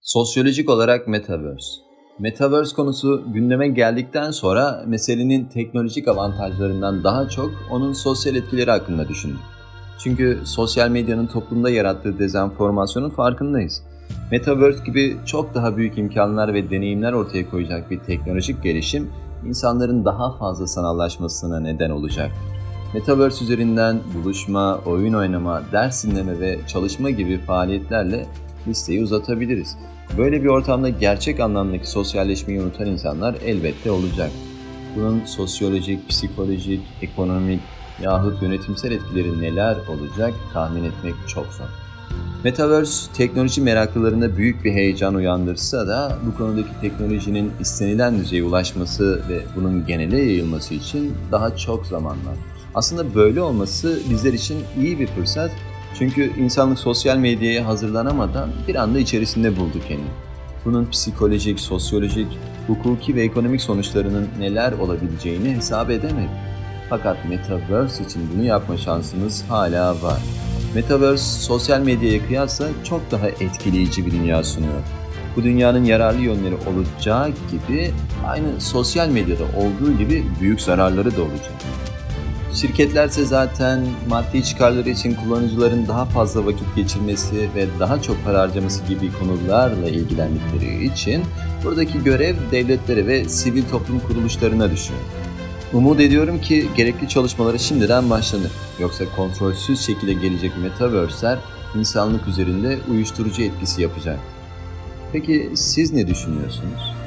Sosyolojik olarak Metaverse. Metaverse konusu gündeme geldikten sonra meselenin teknolojik avantajlarından daha çok onun sosyal etkileri hakkında düşündük. Çünkü sosyal medyanın toplumda yarattığı dezenformasyonun farkındayız. Metaverse gibi çok daha büyük imkanlar ve deneyimler ortaya koyacak bir teknolojik gelişim insanların daha fazla sanallaşmasına neden olacak. Metaverse üzerinden buluşma, oyun oynama, ders dinleme ve çalışma gibi faaliyetlerle listeyi uzatabiliriz. Böyle bir ortamda gerçek anlamdaki sosyalleşmeyi unutan insanlar elbette olacak. Bunun sosyolojik, psikolojik, ekonomik yahut yönetimsel etkileri neler olacak tahmin etmek çok zor. Metaverse teknoloji meraklılarında büyük bir heyecan uyandırsa da bu konudaki teknolojinin istenilen düzeye ulaşması ve bunun genele yayılması için daha çok zaman var. Aslında böyle olması bizler için iyi bir fırsat çünkü insanlık sosyal medyaya hazırlanamadan bir anda içerisinde buldu kendini. Bunun psikolojik, sosyolojik, hukuki ve ekonomik sonuçlarının neler olabileceğini hesap edemedi. Fakat Metaverse için bunu yapma şansımız hala var. Metaverse sosyal medyaya kıyasla çok daha etkileyici bir dünya sunuyor. Bu dünyanın yararlı yönleri olacağı gibi aynı sosyal medyada olduğu gibi büyük zararları da olacak. Şirketlerse zaten maddi çıkarları için kullanıcıların daha fazla vakit geçirmesi ve daha çok para harcaması gibi konularla ilgilendikleri için buradaki görev devletlere ve sivil toplum kuruluşlarına düşüyor. Umut ediyorum ki gerekli çalışmalara şimdiden başlanır. Yoksa kontrolsüz şekilde gelecek metaverse'ler insanlık üzerinde uyuşturucu etkisi yapacak. Peki siz ne düşünüyorsunuz?